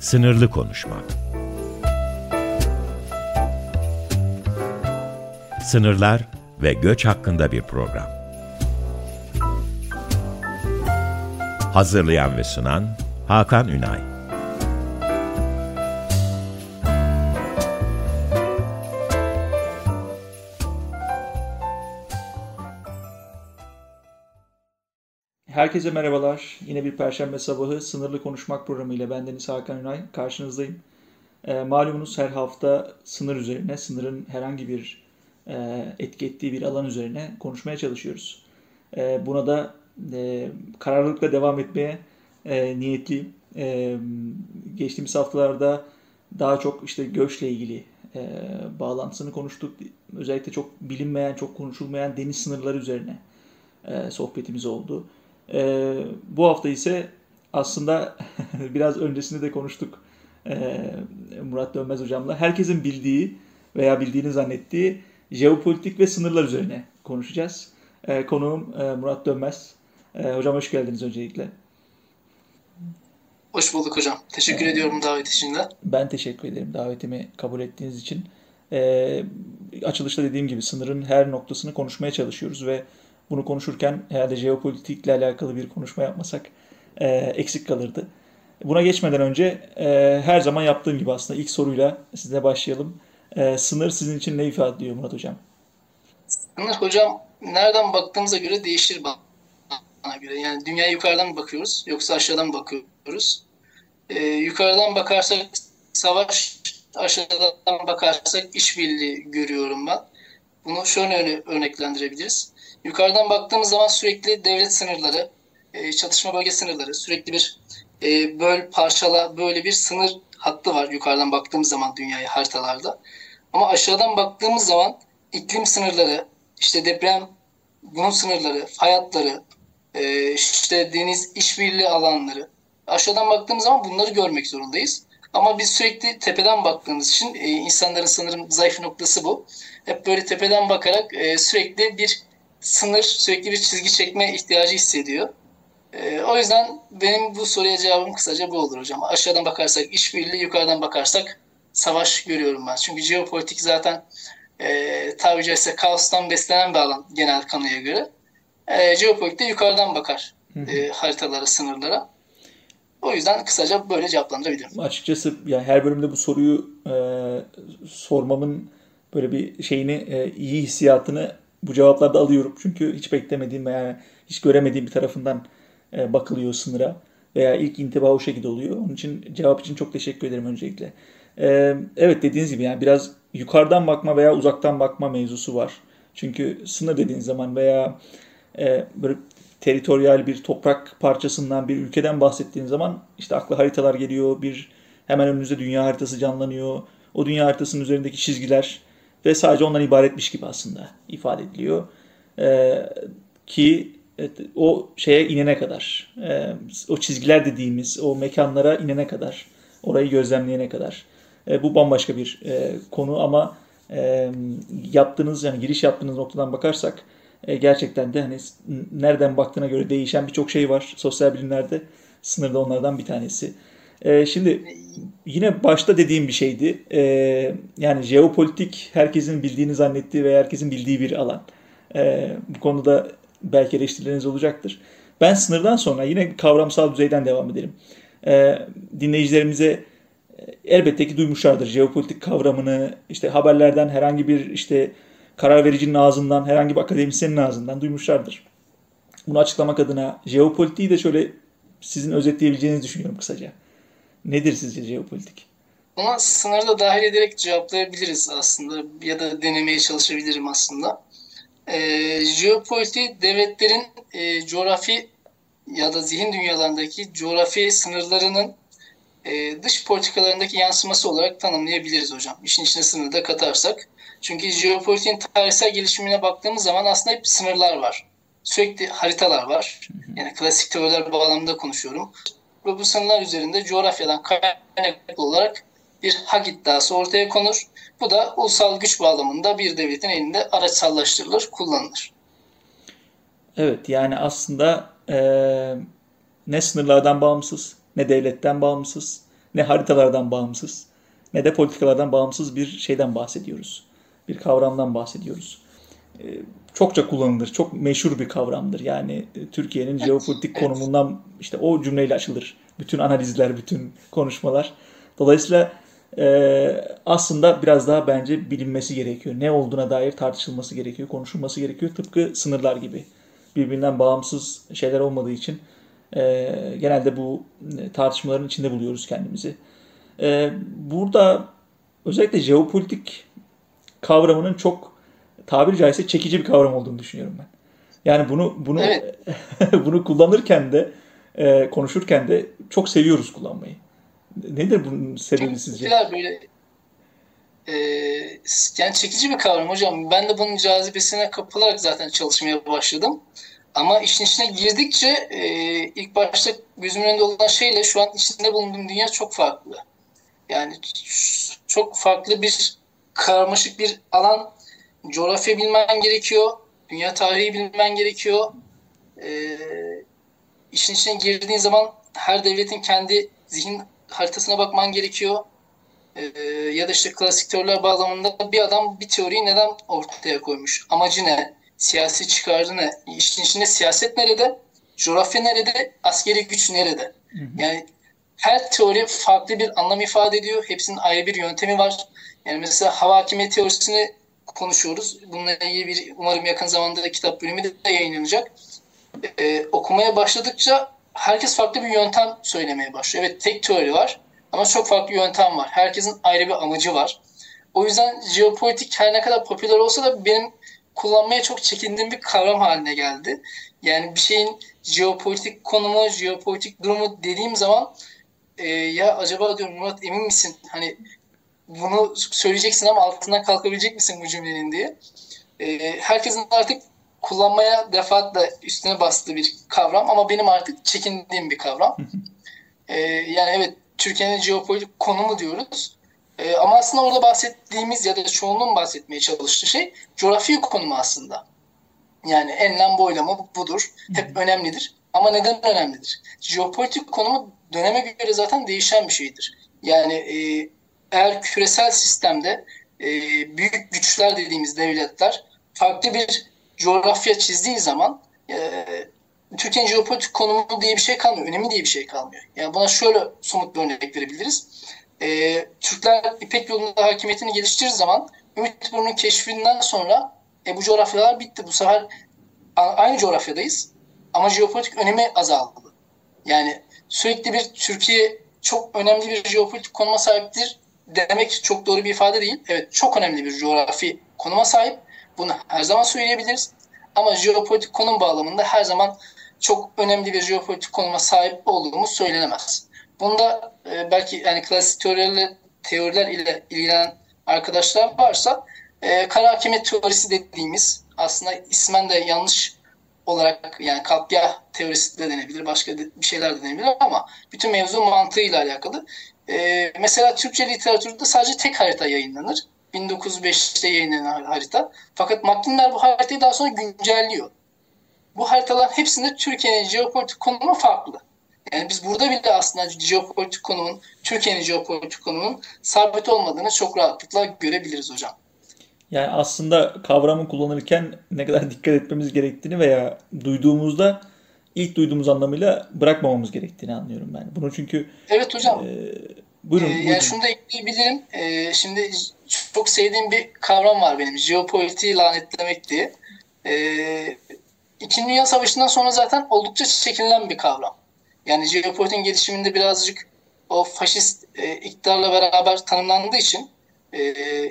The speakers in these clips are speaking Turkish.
Sınırlı Konuşma Sınırlar ve göç hakkında bir program. Hazırlayan ve sunan Hakan Ünay Herkese merhabalar. Yine bir perşembe sabahı sınırlı konuşmak programı ile ben Deniz Hakan Ünay karşınızdayım. E, malumunuz her hafta sınır üzerine, sınırın herhangi bir e, etki ettiği bir alan üzerine konuşmaya çalışıyoruz. E, buna da e, kararlılıkla devam etmeye e, niyetliyim. E, geçtiğimiz haftalarda daha çok işte göçle ilgili e, bağlantısını konuştuk. Özellikle çok bilinmeyen, çok konuşulmayan deniz sınırları üzerine e, sohbetimiz oldu. E, bu hafta ise aslında biraz öncesinde de konuştuk e, Murat Dönmez hocamla. Herkesin bildiği veya bildiğini zannettiği jeopolitik ve sınırlar üzerine konuşacağız. E, konuğum e, Murat Dönmez. E, hocam hoş geldiniz öncelikle. Hoş bulduk hocam. Teşekkür ee, ediyorum davet için de. Ben teşekkür ederim davetimi kabul ettiğiniz için. Ee, açılışta dediğim gibi sınırın her noktasını konuşmaya çalışıyoruz ve bunu konuşurken herhalde jeopolitikle alakalı bir konuşma yapmasak e, eksik kalırdı. Buna geçmeden önce e, her zaman yaptığım gibi aslında ilk soruyla size başlayalım. E, sınır sizin için ne ifade ediyor Murat Hocam? Sınır hocam nereden baktığımıza göre değişir bana göre. Yani dünyaya yukarıdan bakıyoruz yoksa aşağıdan bakıyoruz? E, yukarıdan bakarsak savaş, aşağıdan bakarsak işbirliği görüyorum ben. Bunu şöyle örneklendirebiliriz. Yukarıdan baktığımız zaman sürekli devlet sınırları, e, çatışma bölge sınırları, sürekli bir e, böl parçala böyle bir sınır hattı var yukarıdan baktığımız zaman dünyaya haritalarda. Ama aşağıdan baktığımız zaman iklim sınırları, işte deprem bunun sınırları, fay hatları, e, işte deniz işbirliği alanları. Aşağıdan baktığımız zaman bunları görmek zorundayız. Ama biz sürekli tepeden baktığımız için insanların sanırım zayıf noktası bu. Hep böyle tepeden bakarak sürekli bir sınır, sürekli bir çizgi çekme ihtiyacı hissediyor. E, o yüzden benim bu soruya cevabım kısaca bu olur hocam. Aşağıdan bakarsak işbirliği, yukarıdan bakarsak savaş görüyorum ben. Çünkü jeopolitik zaten e, tabiri caizse kaostan beslenen bir alan genel kanıya göre. E, jeopolitik de yukarıdan bakar e, haritalara, sınırlara. O yüzden kısaca böyle cevaplandırabilirim. Açıkçası yani her bölümde bu soruyu e, sormamın böyle bir şeyini, e, iyi hissiyatını bu cevaplarda alıyorum. Çünkü hiç beklemediğim veya hiç göremediğim bir tarafından e, bakılıyor sınıra veya ilk intiba o şekilde oluyor. Onun için cevap için çok teşekkür ederim öncelikle. E, evet dediğiniz gibi yani biraz yukarıdan bakma veya uzaktan bakma mevzusu var. Çünkü sınır dediğin zaman veya e, böyle teritoryal bir toprak parçasından bir ülkeden bahsettiğin zaman işte akla haritalar geliyor. Bir hemen önünüzde dünya haritası canlanıyor. O dünya haritasının üzerindeki çizgiler ve sadece ondan ibaretmiş gibi aslında ifade ediliyor. E, ki evet, o şeye inene kadar, e, o çizgiler dediğimiz o mekanlara inene kadar, orayı gözlemleyene kadar. E, bu bambaşka bir e, konu ama e, yaptığınız yani giriş yaptığınız noktadan bakarsak e, gerçekten de hani nereden baktığına göre değişen birçok şey var sosyal bilimlerde. Sınırda onlardan bir tanesi. E, şimdi yine başta dediğim bir şeydi. E, yani jeopolitik herkesin bildiğini zannettiği ve herkesin bildiği bir alan. E, bu konuda belki eleştirileriniz olacaktır. Ben sınırdan sonra yine kavramsal düzeyden devam edelim. E, dinleyicilerimize elbette ki duymuşlardır jeopolitik kavramını. işte haberlerden herhangi bir işte karar vericinin ağzından, herhangi bir akademisyenin ağzından duymuşlardır. Bunu açıklamak adına jeopolitiği de şöyle sizin özetleyebileceğinizi düşünüyorum kısaca. Nedir sizce jeopolitik? Buna sınırı da dahil ederek cevaplayabiliriz aslında ya da denemeye çalışabilirim aslında. E, jeopolitik devletlerin e, coğrafi ya da zihin dünyalarındaki coğrafi sınırlarının e, dış politikalarındaki yansıması olarak tanımlayabiliriz hocam. İşin içine sınırı da katarsak. Çünkü jeopolitiğin tarihsel gelişimine baktığımız zaman aslında hep sınırlar var. Sürekli haritalar var. Yani klasik teoriler bağlamında konuşuyorum sınırlar üzerinde coğrafyadan kaynaklı olarak bir hak iddiası ortaya konur. Bu da ulusal güç bağlamında bir devletin elinde araçsallaştırılır, kullanılır. Evet yani aslında e, ne sınırlardan bağımsız, ne devletten bağımsız, ne haritalardan bağımsız ne de politikalardan bağımsız bir şeyden bahsediyoruz. Bir kavramdan bahsediyoruz. Ee, çokça kullanılır, çok meşhur bir kavramdır. Yani e, Türkiye'nin evet, jeopolitik evet. konumundan işte o cümleyle açılır. Bütün analizler, bütün konuşmalar. Dolayısıyla e, aslında biraz daha bence bilinmesi gerekiyor. Ne olduğuna dair tartışılması gerekiyor, konuşulması gerekiyor. Tıpkı sınırlar gibi. Birbirinden bağımsız şeyler olmadığı için e, genelde bu e, tartışmaların içinde buluyoruz kendimizi. E, burada özellikle jeopolitik kavramının çok tabiri caizse çekici bir kavram olduğunu düşünüyorum ben. Yani bunu bunu evet. bunu kullanırken de e, konuşurken de çok seviyoruz kullanmayı. Nedir bunun sebebi sizce? Böyle e, yani çekici bir kavram hocam. Ben de bunun cazibesine kapılarak zaten çalışmaya başladım. Ama işin içine girdikçe e, ilk başta gözümün önünde olan şeyle şu an içinde bulunduğum dünya çok farklı. Yani çok farklı bir karmaşık bir alan. Coğrafya bilmen gerekiyor. Dünya tarihi bilmen gerekiyor. E, işin içine girdiğin zaman her devletin kendi zihin haritasına bakman gerekiyor. Ee, ya da işte klasik teoriler bağlamında bir adam bir teoriyi neden ortaya koymuş? Amacı ne? Siyasi çıkarı ne? İşin içinde siyaset nerede? Coğrafya nerede? Askeri güç nerede? Hı hı. Yani her teori farklı bir anlam ifade ediyor. Hepsinin ayrı bir yöntemi var. Yani mesela hava hakimiyeti teorisini konuşuyoruz. Bununla ilgili bir umarım yakın zamanda da kitap bölümü de yayınlanacak. Ee, okumaya başladıkça herkes farklı bir yöntem söylemeye başlıyor. Evet tek teori var ama çok farklı yöntem var. Herkesin ayrı bir amacı var. O yüzden jeopolitik her ne kadar popüler olsa da benim kullanmaya çok çekindiğim bir kavram haline geldi. Yani bir şeyin jeopolitik konumu, jeopolitik durumu dediğim zaman e, ya acaba diyorum Murat emin misin? Hani bunu söyleyeceksin ama altından kalkabilecek misin bu cümlenin diye. E, herkesin artık kullanmaya defaatle üstüne bastığı bir kavram ama benim artık çekindiğim bir kavram. ee, yani evet Türkiye'nin jeopolitik konumu diyoruz. Ee, ama aslında orada bahsettiğimiz ya da çoğunluğun bahsetmeye çalıştığı şey coğrafi konumu aslında. Yani enlem boylama budur. Hep önemlidir. Ama neden önemlidir? Jeopolitik konumu döneme göre zaten değişen bir şeydir. Yani e, eğer küresel sistemde e, büyük güçler dediğimiz devletler farklı bir coğrafya çizdiği zaman e, Türkiye'nin jeopolitik konumu diye bir şey kalmıyor. Önemi diye bir şey kalmıyor. Yani buna şöyle somut bir örnek verebiliriz. E, Türkler İpek yolunda hakimiyetini geliştirdiği zaman Ümitburnu'nun keşfinden sonra e, bu coğrafyalar bitti. Bu sefer aynı coğrafyadayız ama jeopolitik önemi azaldı. Yani sürekli bir Türkiye çok önemli bir jeopolitik konuma sahiptir demek çok doğru bir ifade değil. Evet çok önemli bir coğrafi konuma sahip bunu her zaman söyleyebiliriz. Ama jeopolitik konum bağlamında her zaman çok önemli bir jeopolitik konuma sahip olduğumuz söylenemez. Bunda e, belki yani klasik teoriler, teoriler ile ilgilenen arkadaşlar varsa e, kara hakimiyet teorisi dediğimiz aslında ismen de yanlış olarak yani kapya teorisi de denebilir, başka bir şeyler de denebilir ama bütün mevzu mantığıyla alakalı. E, mesela Türkçe literatürde sadece tek harita yayınlanır. 1905'te yayınlanan harita. Fakat McKinley bu haritayı daha sonra güncelliyor. Bu haritaların hepsinde Türkiye'nin jeopolitik konumu farklı. Yani biz burada bile aslında jeopolitik konumun, Türkiye'nin jeopolitik konumunun sabit olmadığını çok rahatlıkla görebiliriz hocam. Yani aslında kavramı kullanırken ne kadar dikkat etmemiz gerektiğini veya duyduğumuzda ilk duyduğumuz anlamıyla bırakmamamız gerektiğini anlıyorum ben. Bunu çünkü Evet hocam. E, Buyurun, buyurun. Yani şunu da ekleyebilirim. Ee, şimdi çok sevdiğim bir kavram var benim. Jeopolitiği lanetlemek diye. Ee, İkinci Dünya Savaşı'ndan sonra zaten oldukça çekinilen bir kavram. Yani jeopolitiğin gelişiminde birazcık o faşist e, iktidarla beraber tanımlandığı için e,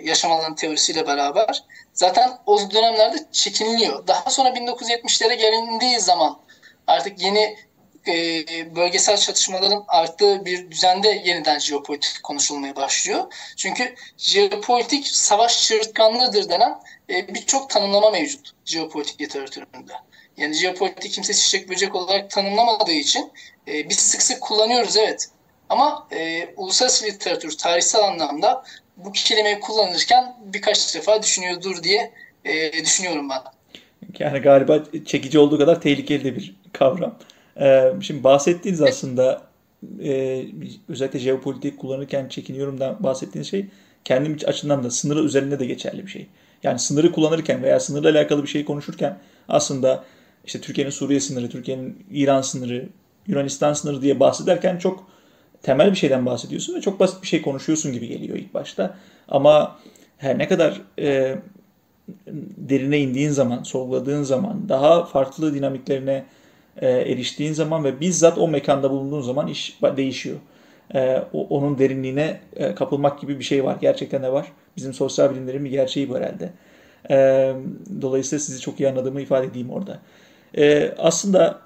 yaşam alanı teorisiyle beraber zaten o dönemlerde çekiniliyor. Daha sonra 1970'lere gelindiği zaman artık yeni e, bölgesel çatışmaların arttığı bir düzende yeniden jeopolitik konuşulmaya başlıyor. Çünkü jeopolitik savaş çığırtkanlığıdır denen e, birçok tanımlama mevcut jeopolitik literatüründe. Yani jeopolitik kimse çiçek böcek olarak tanımlamadığı için e, biz sık sık kullanıyoruz evet. Ama e, uluslararası literatür tarihsel anlamda bu kelimeyi kullanırken birkaç defa düşünüyordur diye e, düşünüyorum ben. Yani galiba çekici olduğu kadar tehlikeli de bir kavram. Ee, şimdi bahsettiğiniz aslında e, özellikle jeopolitik kullanırken çekiniyorumdan bahsettiğiniz şey kendim açımdan da sınırı üzerinde de geçerli bir şey. Yani sınırı kullanırken veya sınırla alakalı bir şey konuşurken aslında işte Türkiye'nin Suriye sınırı, Türkiye'nin İran sınırı, Yunanistan sınırı diye bahsederken çok temel bir şeyden bahsediyorsun ve çok basit bir şey konuşuyorsun gibi geliyor ilk başta. Ama her ne kadar e, derine indiğin zaman, sorguladığın zaman, daha farklı dinamiklerine e, eriştiğin zaman ve bizzat o mekanda bulunduğun zaman iş değişiyor. E, o, onun derinliğine e, kapılmak gibi bir şey var. Gerçekten de var. Bizim sosyal bilimlerin bir gerçeği bu herhalde. E, dolayısıyla sizi çok iyi anladığımı ifade edeyim orada. E, aslında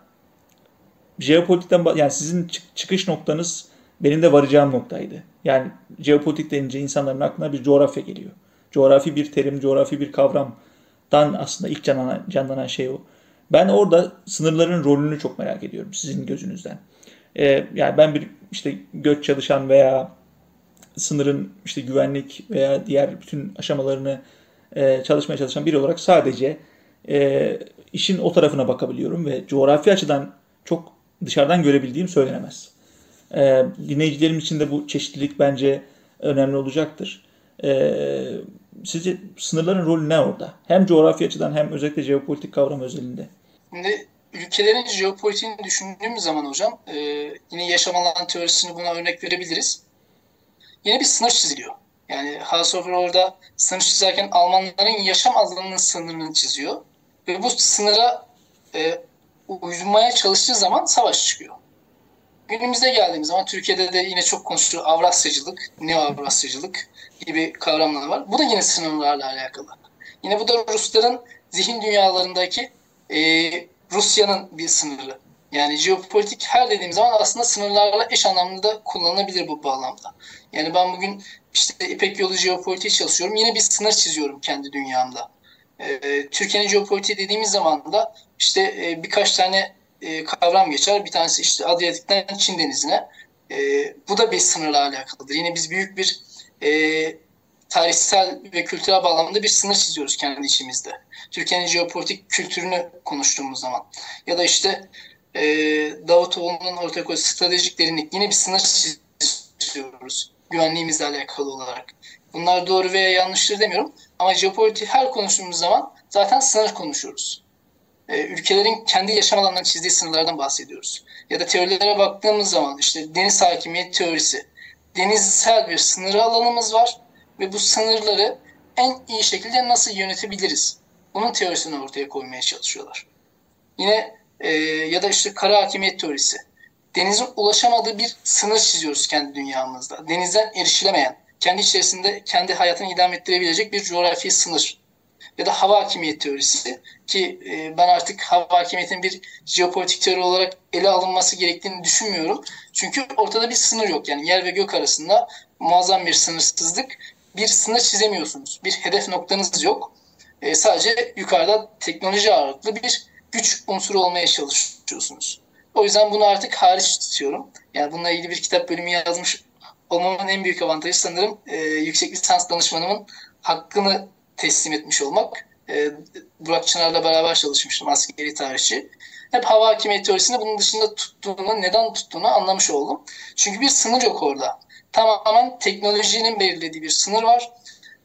jeopolitikten yani sizin çıkış noktanız benim de varacağım noktaydı. Yani jeopolitik denince insanların aklına bir coğrafya geliyor. Coğrafi bir terim, coğrafi bir kavramdan aslında ilk canlanan, canlanan şey o. Ben orada sınırların rolünü çok merak ediyorum sizin gözünüzden. Ee, yani ben bir işte göç çalışan veya sınırın işte güvenlik veya diğer bütün aşamalarını e, çalışmaya çalışan biri olarak sadece e, işin o tarafına bakabiliyorum ve coğrafi açıdan çok dışarıdan görebildiğim söylenemez. E, dinleyicilerim için de bu çeşitlilik bence önemli olacaktır. E, sizce sınırların rolü ne orada? Hem coğrafi açıdan hem özellikle jeopolitik kavram özelinde. Şimdi ülkelerin jeopolitiğini düşündüğümüz zaman hocam e, yine yaşam alan teorisini buna örnek verebiliriz. Yine bir sınır çiziliyor. Yani Haushofer orada sınır çizerken Almanların yaşam alanının sınırını çiziyor. Ve bu sınıra e, uyumaya çalıştığı zaman savaş çıkıyor. Günümüzde geldiğimiz zaman Türkiye'de de yine çok konuşuluyor Avrasyacılık, Neo-Avrasyacılık gibi kavramlar var. Bu da yine sınırlarla alakalı. Yine bu da Rusların zihin dünyalarındaki e, Rusya'nın bir sınırı. Yani jeopolitik her dediğim zaman aslında sınırlarla eş anlamlı da kullanılabilir bu bağlamda. Yani ben bugün işte İpek Yolu jeopolitiği çalışıyorum. Yine bir sınır çiziyorum kendi dünyamda. Ee, Türkiye'nin jeopolitiği dediğimiz zaman da işte e, birkaç tane e, kavram geçer. Bir tanesi işte Adriyatik'ten Çin denizine. E, bu da bir sınırla alakalıdır. Yine biz büyük bir e, tarihsel ve kültürel bağlamda bir sınır çiziyoruz kendi içimizde. Türkiye'nin jeopolitik kültürünü konuştuğumuz zaman. Ya da işte e, Davutoğlu'nun ortaya stratejik derinlik yine bir sınır çiziyoruz güvenliğimizle alakalı olarak. Bunlar doğru veya yanlıştır demiyorum ama jeopolitik her konuştuğumuz zaman zaten sınır konuşuyoruz. E, ülkelerin kendi yaşam alanlarını çizdiği sınırlardan bahsediyoruz. Ya da teorilere baktığımız zaman işte deniz hakimiyet teorisi. Denizsel bir sınır alanımız var ve bu sınırları en iyi şekilde nasıl yönetebiliriz? Bunun teorisini ortaya koymaya çalışıyorlar. Yine e, ya da işte kara hakimiyet teorisi. Denizin ulaşamadığı bir sınır çiziyoruz kendi dünyamızda. Denizden erişilemeyen, kendi içerisinde kendi hayatını idame ettirebilecek bir coğrafi sınır. Ya da hava hakimiyet teorisi ki e, ben artık hava hakimiyetinin bir jeopolitik teori olarak ele alınması gerektiğini düşünmüyorum. Çünkü ortada bir sınır yok. Yani yer ve gök arasında muazzam bir sınırsızlık. Bir sınır çizemiyorsunuz. Bir hedef noktanız yok. E, sadece yukarıda teknoloji ağırlıklı bir güç unsuru olmaya çalışıyorsunuz. O yüzden bunu artık hariç tutuyorum. Yani bununla ilgili bir kitap bölümü yazmış olmamın en büyük avantajı sanırım e, yüksek lisans danışmanımın hakkını teslim etmiş olmak. E, Burak Çınar'la beraber çalışmıştım askeri tarihçi. Hep hava hakimiyeti teorisini bunun dışında tuttuğunu, neden tuttuğunu anlamış oldum. Çünkü bir sınır yok orada. Tamamen teknolojinin belirlediği bir sınır var.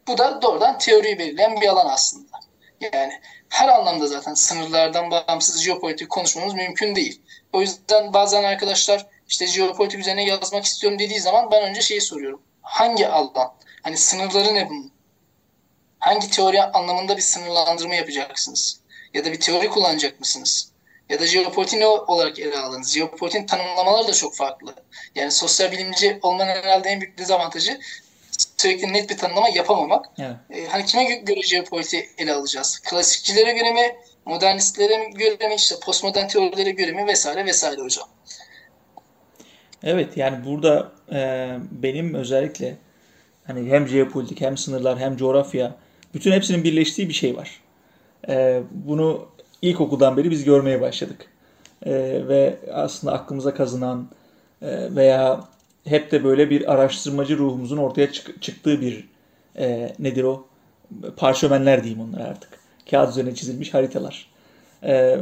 Bu da doğrudan teoriyi belirleyen bir alan aslında. Yani her anlamda zaten sınırlardan bağımsız jeopolitik konuşmamız mümkün değil. O yüzden bazen arkadaşlar işte jeopolitik üzerine yazmak istiyorum dediği zaman ben önce şeyi soruyorum. Hangi alan? Hani sınırları ne bunun? Hangi teori anlamında bir sınırlandırma yapacaksınız? Ya da bir teori kullanacak mısınız? Ya da jeopolitik ne olarak ele alınız? Jeopolitik tanımlamaları da çok farklı. Yani sosyal bilimci olmanın herhalde en büyük dezavantajı sürekli net bir tanımlama yapamamak. Evet. E, hani kime göre jeopolitiği ele alacağız? Klasikçilere göre mi? Modernistlere göre mi? işte postmodern teorilere göre mi? Vesaire vesaire hocam. Evet yani burada e, benim özellikle hani hem jeopolitik hem sınırlar hem coğrafya bütün hepsinin birleştiği bir şey var. E, bunu ilkokuldan beri biz görmeye başladık. E, ve aslında aklımıza kazınan e, veya hep de böyle bir araştırmacı ruhumuzun ortaya çık- çıktığı bir e, nedir o? Parşömenler diyeyim onlara artık. Kağıt üzerine çizilmiş haritalar. E,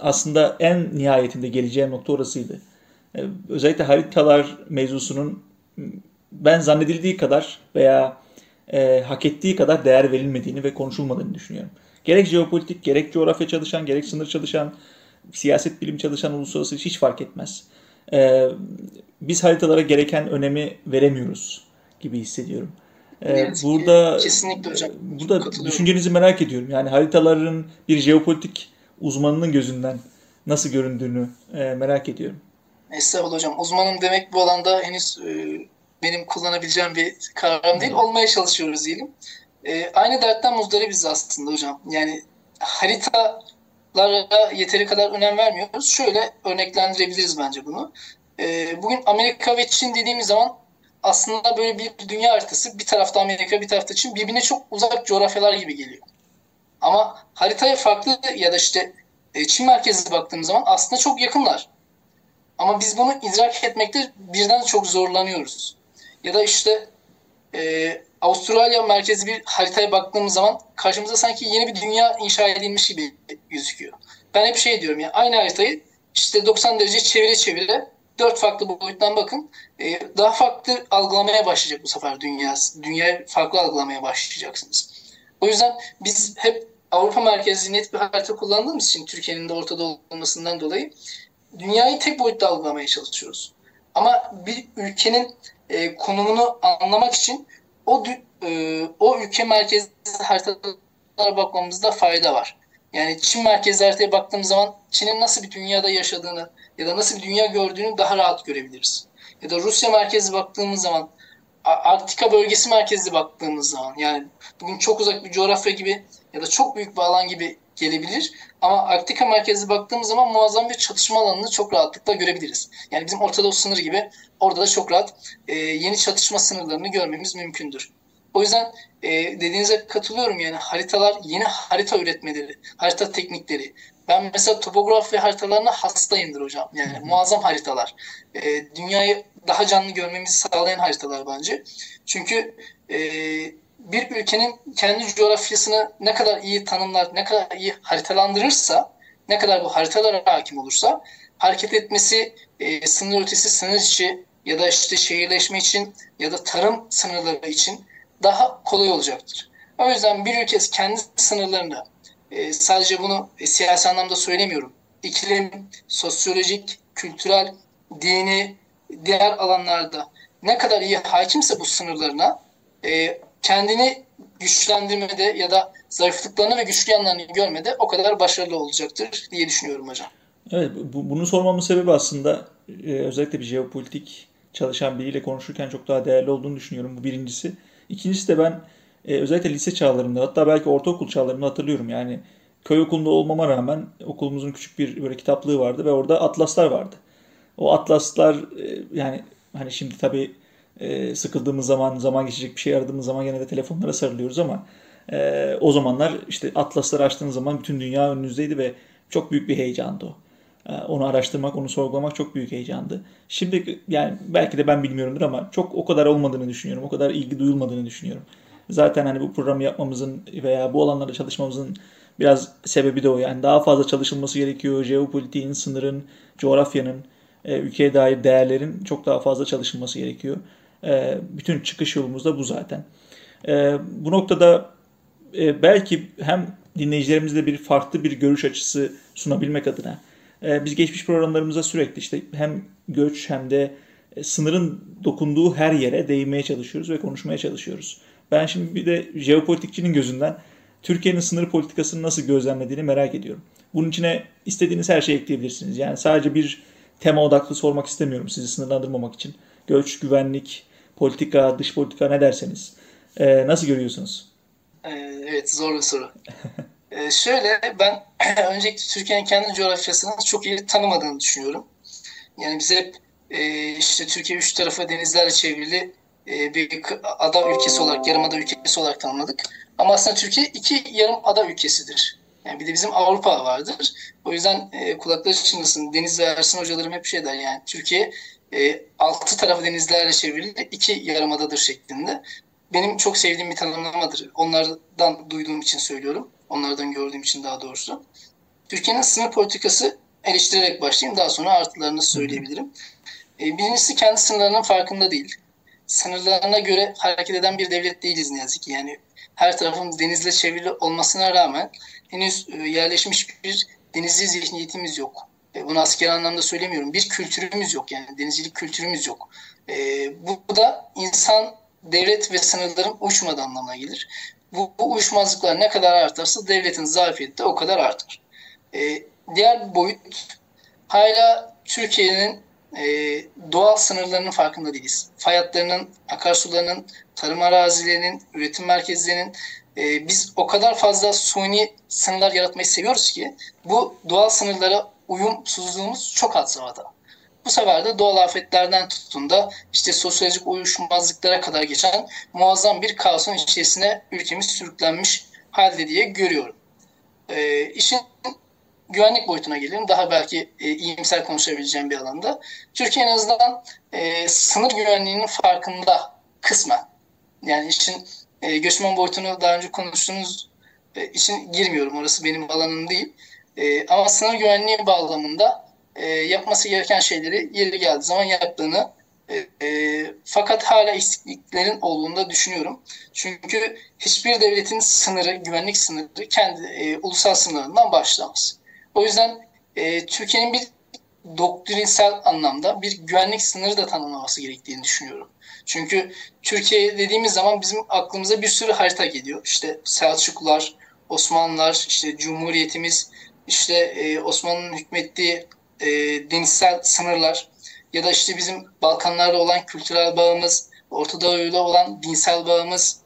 aslında en nihayetinde geleceğim nokta orasıydı. E, özellikle haritalar mevzusunun ben zannedildiği kadar veya e, hak ettiği kadar değer verilmediğini ve konuşulmadığını düşünüyorum. Gerek jeopolitik, gerek coğrafya çalışan, gerek sınır çalışan, siyaset bilim çalışan uluslararası hiç fark etmez. E, biz haritalara gereken önemi veremiyoruz gibi hissediyorum. Ee, burada kesinlikle hocam. Burada düşüncenizi merak ediyorum. Yani haritaların bir jeopolitik uzmanının gözünden nasıl göründüğünü e, merak ediyorum. Estağfurullah hocam. Uzmanım demek bu alanda henüz e, benim kullanabileceğim bir kavram değil. Olmaya çalışıyoruz diyelim. E, aynı dertten muzdaribiz aslında hocam. Yani haritalara yeteri kadar önem vermiyoruz. Şöyle örneklendirebiliriz bence bunu. E, bugün Amerika ve Çin dediğimiz zaman aslında böyle bir dünya haritası bir tarafta Amerika bir tarafta Çin birbirine çok uzak coğrafyalar gibi geliyor. Ama haritaya farklı ya da işte e, Çin merkezli baktığımız zaman aslında çok yakınlar. Ama biz bunu idrak etmekte birden çok zorlanıyoruz. Ya da işte e, Avustralya merkezi bir haritaya baktığımız zaman karşımıza sanki yeni bir dünya inşa edilmiş gibi gözüküyor. Ben hep şey diyorum ya aynı haritayı işte 90 derece çevire çevire dört farklı boyuttan bakın. E, daha farklı algılamaya başlayacak bu sefer dünya. Dünyayı farklı algılamaya başlayacaksınız. O yüzden biz hep Avrupa merkezli net bir harita kullandığımız için Türkiye'nin de ortada olmasından dolayı dünyayı tek boyutta algılamaya çalışıyoruz. Ama bir ülkenin e, konumunu anlamak için o e, o ülke merkezli haritalara bakmamızda fayda var. Yani Çin merkezli haritaya baktığımız zaman Çin'in nasıl bir dünyada yaşadığını ya da nasıl bir dünya gördüğünü daha rahat görebiliriz. Ya da Rusya merkezli baktığımız zaman Arktika bölgesi merkezli baktığımız zaman yani bugün çok uzak bir coğrafya gibi ya da çok büyük bir alan gibi gelebilir. Ama Arktika merkezli baktığımız zaman muazzam bir çatışma alanını çok rahatlıkla görebiliriz. Yani bizim Orta Doğu sınırı gibi orada da çok rahat e, yeni çatışma sınırlarını görmemiz mümkündür. O yüzden e, dediğinize katılıyorum yani haritalar yeni harita üretmeleri, harita teknikleri. Ben mesela topograf ve haritalarına hastayımdır hocam. Yani muazzam haritalar. E, dünyayı daha canlı görmemizi sağlayan haritalar bence. Çünkü e, bir ülkenin kendi coğrafyasını ne kadar iyi tanımlar, ne kadar iyi haritalandırırsa, ne kadar bu haritalara hakim olursa hareket etmesi e, sınır ötesi, sınır içi ya da işte şehirleşme için ya da tarım sınırları için daha kolay olacaktır. O yüzden bir ülke kendi sınırlarını e, sadece bunu e, siyasi anlamda söylemiyorum. İklim, sosyolojik, kültürel, dini, diğer alanlarda ne kadar iyi hakimse bu sınırlarına e, kendini güçlendirmede ya da zayıflıklarını ve güçlü yanlarını görmede o kadar başarılı olacaktır diye düşünüyorum hocam. Evet, bu, bunu sormamın sebebi aslında e, özellikle bir jeopolitik çalışan biriyle konuşurken çok daha değerli olduğunu düşünüyorum. Bu birincisi. İkincisi de ben e, özellikle lise çağlarımda hatta belki ortaokul çağlarımda hatırlıyorum. Yani köy okulunda olmama rağmen okulumuzun küçük bir böyle kitaplığı vardı ve orada atlaslar vardı. O atlaslar e, yani hani şimdi tabii e, sıkıldığımız zaman, zaman geçecek bir şey aradığımız zaman gene de telefonlara sarılıyoruz ama e, o zamanlar işte atlasları açtığınız zaman bütün dünya önünüzdeydi ve çok büyük bir heyecandı o. E, onu araştırmak, onu sorgulamak çok büyük heyecandı. Şimdi yani belki de ben bilmiyorumdur ama çok o kadar olmadığını düşünüyorum. O kadar ilgi duyulmadığını düşünüyorum. Zaten hani bu programı yapmamızın veya bu alanlarda çalışmamızın biraz sebebi de o. Yani daha fazla çalışılması gerekiyor. Jeopolitiğin, sınırın, coğrafyanın, e, ülkeye dair değerlerin çok daha fazla çalışılması gerekiyor. E, bütün çıkış yolumuz da bu zaten. E, bu noktada e, belki hem dinleyicilerimizle bir farklı bir görüş açısı sunabilmek adına e, biz geçmiş programlarımızda sürekli işte hem göç hem de e, sınırın dokunduğu her yere değinmeye çalışıyoruz ve konuşmaya çalışıyoruz. Ben şimdi bir de jeopolitikçinin gözünden Türkiye'nin sınır politikasını nasıl gözlemlediğini merak ediyorum. Bunun içine istediğiniz her şeyi ekleyebilirsiniz. Yani sadece bir tema odaklı sormak istemiyorum sizi sınırlandırmamak için. Göç, güvenlik, politika, dış politika ne derseniz. Ee, nasıl görüyorsunuz? Ee, evet zor bir soru. ee, şöyle ben öncelikle Türkiye'nin kendi coğrafyasını çok iyi tanımadığını düşünüyorum. Yani biz hep e, işte Türkiye üç tarafa denizlerle çevrili e, bir ada ülkesi olarak, yarım ada ülkesi olarak tanımladık. Ama aslında Türkiye iki yarım ada ülkesidir. Yani bir de bizim Avrupa vardır. O yüzden e, kulakları çınlasın. Deniz ve Ersin hocalarım hep şey der yani Türkiye e, altı tarafı denizlerle çevrili iki yarımadadır şeklinde. Benim çok sevdiğim bir tanımlamadır. Onlardan duyduğum için söylüyorum. Onlardan gördüğüm için daha doğrusu. Türkiye'nin sınır politikası eleştirerek başlayayım. Daha sonra artılarını söyleyebilirim. E, birincisi kendi sınırlarının farkında değil. Sınırlarına göre hareket eden bir devlet değiliz ne yazık ki. Yani her tarafımız denizle çevrili olmasına rağmen henüz e, yerleşmiş bir denizci zihniyetimiz yok. E, bunu asker anlamda söylemiyorum. Bir kültürümüz yok yani denizcilik kültürümüz yok. E, bu da insan, devlet ve sınırların uçmadığı anlamına gelir. Bu, bu uyuşmazlıklar ne kadar artarsa devletin zafiyeti de o kadar artar. E, diğer boyut hala Türkiye'nin e, doğal sınırlarının farkında değiliz. Fay hatlarının, akarsularının, tarım arazilerinin, üretim merkezlerinin e, biz o kadar fazla suni sınırlar yaratmayı seviyoruz ki bu doğal sınırlara uyumsuzluğumuz çok had safhada. Bu sefer de doğal afetlerden tutun da işte sosyolojik uyuşmazlıklara kadar geçen muazzam bir kaosun içerisine ülkemiz sürüklenmiş halde diye görüyorum. E, işin güvenlik boyutuna gelelim. Daha belki e, iyimser konuşabileceğim bir alanda. Türkiye en azından e, sınır güvenliğinin farkında kısmen. Yani işin e, göçmen boyutunu daha önce konuştuğumuz e, için girmiyorum. Orası benim alanım değil. E, ama sınır güvenliği bağlamında e, yapması gereken şeyleri yeri geldiği zaman yaptığını e, e, fakat hala eksikliklerin olduğunu düşünüyorum. Çünkü hiçbir devletin sınırı, güvenlik sınırı kendi e, ulusal sınırından başlamaz. O yüzden e, Türkiye'nin bir doktrinsel anlamda bir güvenlik sınırı da tanımlaması gerektiğini düşünüyorum. Çünkü Türkiye dediğimiz zaman bizim aklımıza bir sürü harita geliyor. İşte Selçuklular, Osmanlılar, işte Cumhuriyetimiz, işte e, Osmanlı'nın hükmettiği e, denizsel sınırlar ya da işte bizim Balkanlarla olan kültürel bağımız, Orta Doğu'yla olan dinsel bağımız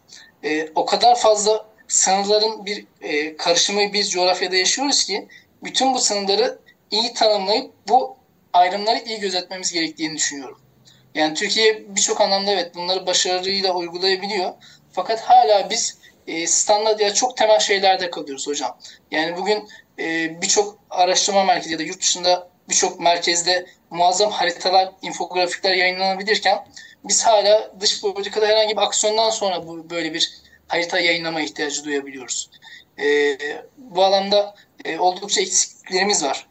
e, o kadar fazla sınırların bir e, karışımı bir coğrafyada yaşıyoruz ki bütün bu sınırları iyi tanımlayıp bu ayrımları iyi gözetmemiz gerektiğini düşünüyorum. Yani Türkiye birçok anlamda evet bunları başarıyla uygulayabiliyor. Fakat hala biz e, standart ya çok temel şeylerde kalıyoruz hocam. Yani bugün e, birçok araştırma merkezi ya da yurt dışında birçok merkezde muazzam haritalar, infografikler yayınlanabilirken biz hala dış politikada herhangi bir aksiyondan sonra bu böyle bir harita yayınlama ihtiyacı duyabiliyoruz. E, bu alanda e, oldukça eksikliklerimiz var.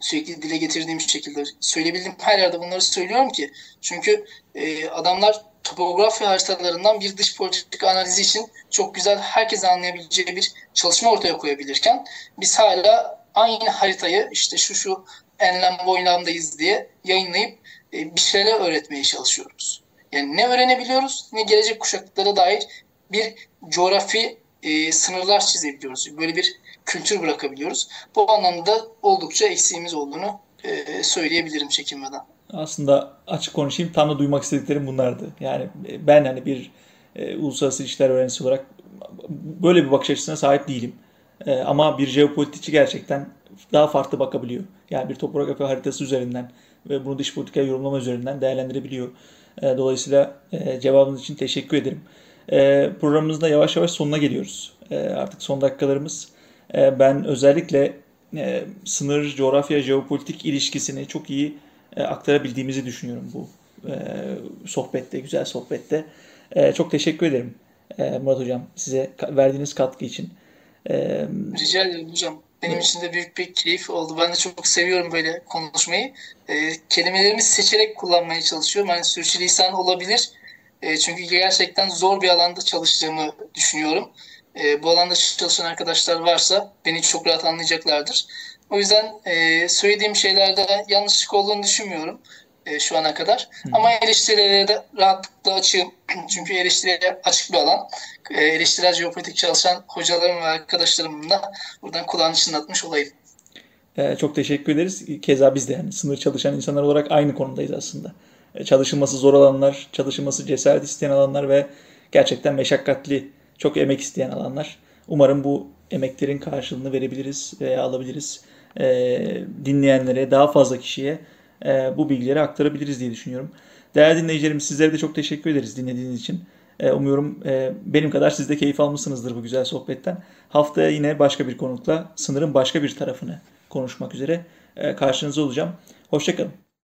Sürekli dile getirdiğim şekilde söyleyebildiğim her yerde bunları söylüyorum ki çünkü e, adamlar topografya haritalarından bir dış politika analizi için çok güzel herkes anlayabileceği bir çalışma ortaya koyabilirken biz hala aynı haritayı işte şu şu enlem boylamdayız diye yayınlayıp e, bir şeyler öğretmeye çalışıyoruz. Yani ne öğrenebiliyoruz ne gelecek kuşaklara dair bir coğrafi e, sınırlar çizebiliyoruz. Böyle bir kültür bırakabiliyoruz. Bu anlamda oldukça eksiğimiz olduğunu e, söyleyebilirim çekinmeden. Aslında açık konuşayım tam da duymak istediklerim bunlardı. Yani ben hani bir e, uluslararası ilişkiler öğrencisi olarak böyle bir bakış açısına sahip değilim. E, ama bir jeopolitikçi gerçekten daha farklı bakabiliyor. Yani bir topografi haritası üzerinden ve bunu dış politika yorumlama üzerinden değerlendirebiliyor. E, dolayısıyla e, cevabınız için teşekkür ederim. E, programımızda yavaş yavaş sonuna geliyoruz. E, artık son dakikalarımız. E, ben özellikle e, sınır, coğrafya, jeopolitik ilişkisini çok iyi e, aktarabildiğimizi düşünüyorum bu e, sohbette, güzel sohbette. E, çok teşekkür ederim Murat Hocam size verdiğiniz katkı için. Rica ederim hocam. Benim için de büyük bir keyif oldu. Ben de çok seviyorum böyle konuşmayı. E, kelimelerimi seçerek kullanmaya çalışıyorum. Hani sürçülisan olabilir. E, çünkü gerçekten zor bir alanda çalıştığımı düşünüyorum. E, bu alanda çalışan arkadaşlar varsa beni çok rahat anlayacaklardır. O yüzden e, söylediğim şeylerde yanlışlık olduğunu düşünmüyorum e, şu ana kadar. Hı. Ama eleştirilere de rahatlıkla açığım. Çünkü eleştiriye açık bir alan. E, eleştirel jeopolitik çalışan hocalarım ve arkadaşlarımın da buradan kulağını çınlatmış olayım. E, çok teşekkür ederiz. Keza biz de yani sınır çalışan insanlar olarak aynı konumdayız aslında. E, çalışılması zor alanlar, çalışılması cesaret isteyen alanlar ve gerçekten meşakkatli, çok emek isteyen alanlar. Umarım bu emeklerin karşılığını verebiliriz veya alabiliriz. E, dinleyenlere, daha fazla kişiye e, bu bilgileri aktarabiliriz diye düşünüyorum. Değerli dinleyicilerim sizlere de çok teşekkür ederiz dinlediğiniz için. E, umuyorum e, benim kadar siz de keyif almışsınızdır bu güzel sohbetten. Haftaya yine başka bir konukla sınırın başka bir tarafını konuşmak üzere e, karşınızda olacağım. Hoşçakalın.